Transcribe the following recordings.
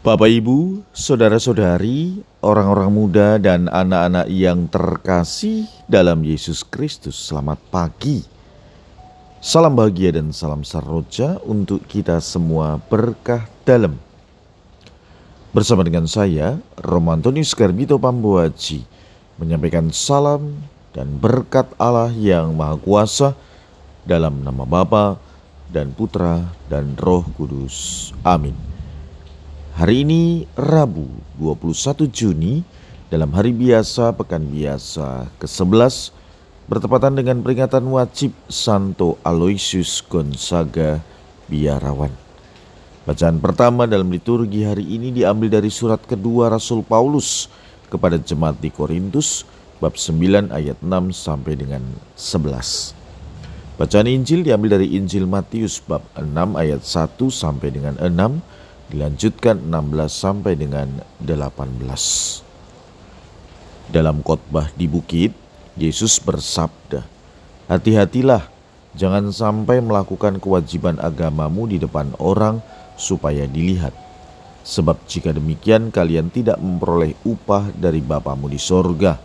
Bapak, Ibu, saudara-saudari, orang-orang muda, dan anak-anak yang terkasih dalam Yesus Kristus, selamat pagi. Salam bahagia dan salam saroja untuk kita semua berkah dalam. Bersama dengan saya, Romantonius Garbito Pambuaji, menyampaikan salam dan berkat Allah yang Maha Kuasa dalam nama Bapa dan Putra dan Roh Kudus. Amin. Hari ini Rabu 21 Juni dalam hari biasa pekan biasa ke-11 bertepatan dengan peringatan wajib Santo Aloysius Gonzaga Biarawan. Bacaan pertama dalam liturgi hari ini diambil dari surat kedua Rasul Paulus kepada jemaat di Korintus bab 9 ayat 6 sampai dengan 11. Bacaan Injil diambil dari Injil Matius bab 6 ayat 1 sampai dengan 6 dilanjutkan 16 sampai dengan 18. Dalam khotbah di bukit, Yesus bersabda, "Hati-hatilah, jangan sampai melakukan kewajiban agamamu di depan orang supaya dilihat. Sebab jika demikian kalian tidak memperoleh upah dari Bapamu di sorga.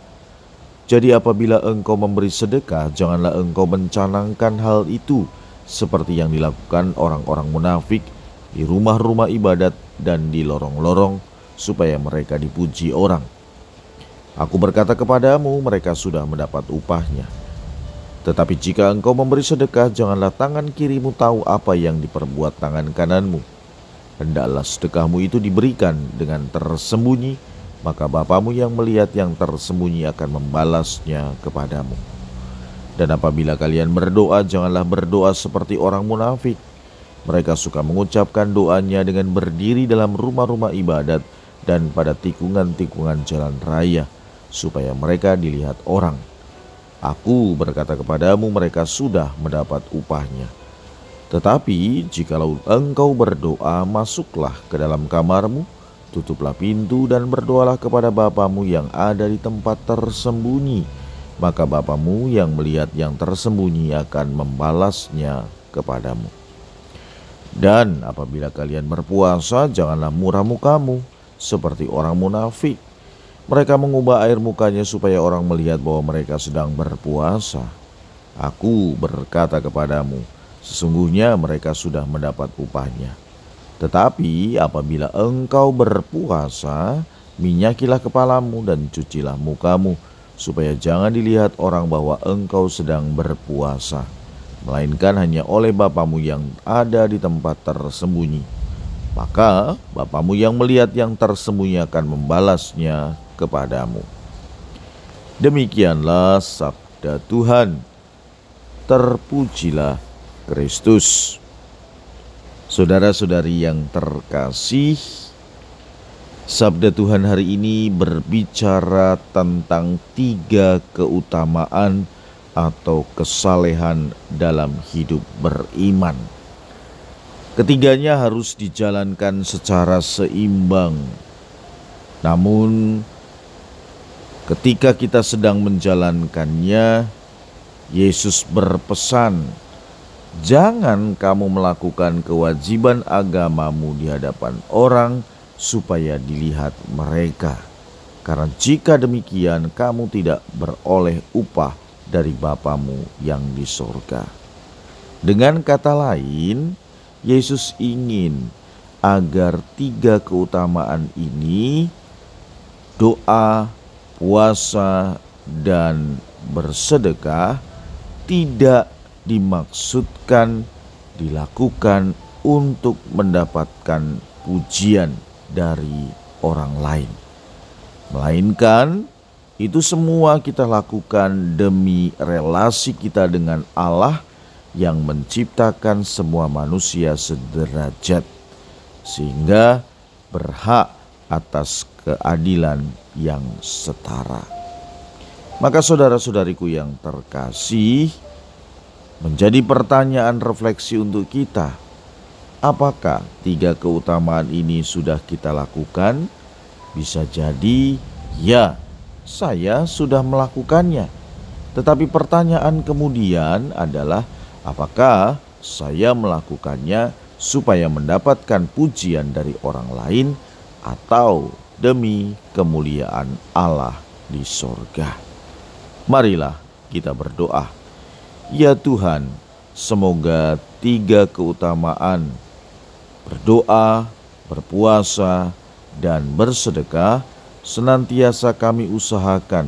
Jadi apabila engkau memberi sedekah, janganlah engkau mencanangkan hal itu seperti yang dilakukan orang-orang munafik di rumah-rumah ibadat dan di lorong-lorong, supaya mereka dipuji orang. Aku berkata kepadamu, mereka sudah mendapat upahnya. Tetapi jika engkau memberi sedekah, janganlah tangan kirimu tahu apa yang diperbuat tangan kananmu. Hendaklah sedekahmu itu diberikan dengan tersembunyi, maka Bapamu yang melihat yang tersembunyi akan membalasnya kepadamu. Dan apabila kalian berdoa, janganlah berdoa seperti orang munafik, mereka suka mengucapkan doanya dengan berdiri dalam rumah-rumah ibadat dan pada tikungan-tikungan jalan raya, supaya mereka dilihat orang. Aku berkata kepadamu, mereka sudah mendapat upahnya. Tetapi jikalau engkau berdoa, masuklah ke dalam kamarmu, tutuplah pintu dan berdoalah kepada Bapamu yang ada di tempat tersembunyi. Maka Bapamu yang melihat yang tersembunyi akan membalasnya kepadamu. Dan apabila kalian berpuasa, janganlah murah mukamu seperti orang munafik. Mereka mengubah air mukanya supaya orang melihat bahwa mereka sedang berpuasa. Aku berkata kepadamu, sesungguhnya mereka sudah mendapat upahnya. Tetapi apabila engkau berpuasa, minyakilah kepalamu dan cucilah mukamu, supaya jangan dilihat orang bahwa engkau sedang berpuasa melainkan hanya oleh Bapamu yang ada di tempat tersembunyi. Maka Bapamu yang melihat yang tersembunyi akan membalasnya kepadamu. Demikianlah sabda Tuhan. Terpujilah Kristus. Saudara-saudari yang terkasih, Sabda Tuhan hari ini berbicara tentang tiga keutamaan atau kesalehan dalam hidup beriman. Ketiganya harus dijalankan secara seimbang. Namun, ketika kita sedang menjalankannya, Yesus berpesan, "Jangan kamu melakukan kewajiban agamamu di hadapan orang supaya dilihat mereka." Karena jika demikian, kamu tidak beroleh upah dari Bapamu yang di sorga. Dengan kata lain, Yesus ingin agar tiga keutamaan ini, doa, puasa, dan bersedekah, tidak dimaksudkan dilakukan untuk mendapatkan pujian dari orang lain, melainkan itu semua kita lakukan demi relasi kita dengan Allah yang menciptakan semua manusia sederajat, sehingga berhak atas keadilan yang setara. Maka, saudara-saudariku yang terkasih, menjadi pertanyaan refleksi untuk kita: apakah tiga keutamaan ini sudah kita lakukan? Bisa jadi ya saya sudah melakukannya. Tetapi pertanyaan kemudian adalah apakah saya melakukannya supaya mendapatkan pujian dari orang lain atau demi kemuliaan Allah di sorga. Marilah kita berdoa. Ya Tuhan, semoga tiga keutamaan berdoa, berpuasa, dan bersedekah senantiasa kami usahakan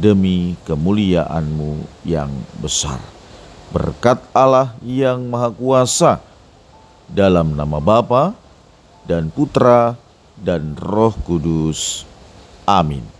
demi kemuliaan-Mu yang besar. Berkat Allah yang Maha Kuasa, dalam nama Bapa dan Putra dan Roh Kudus. Amin.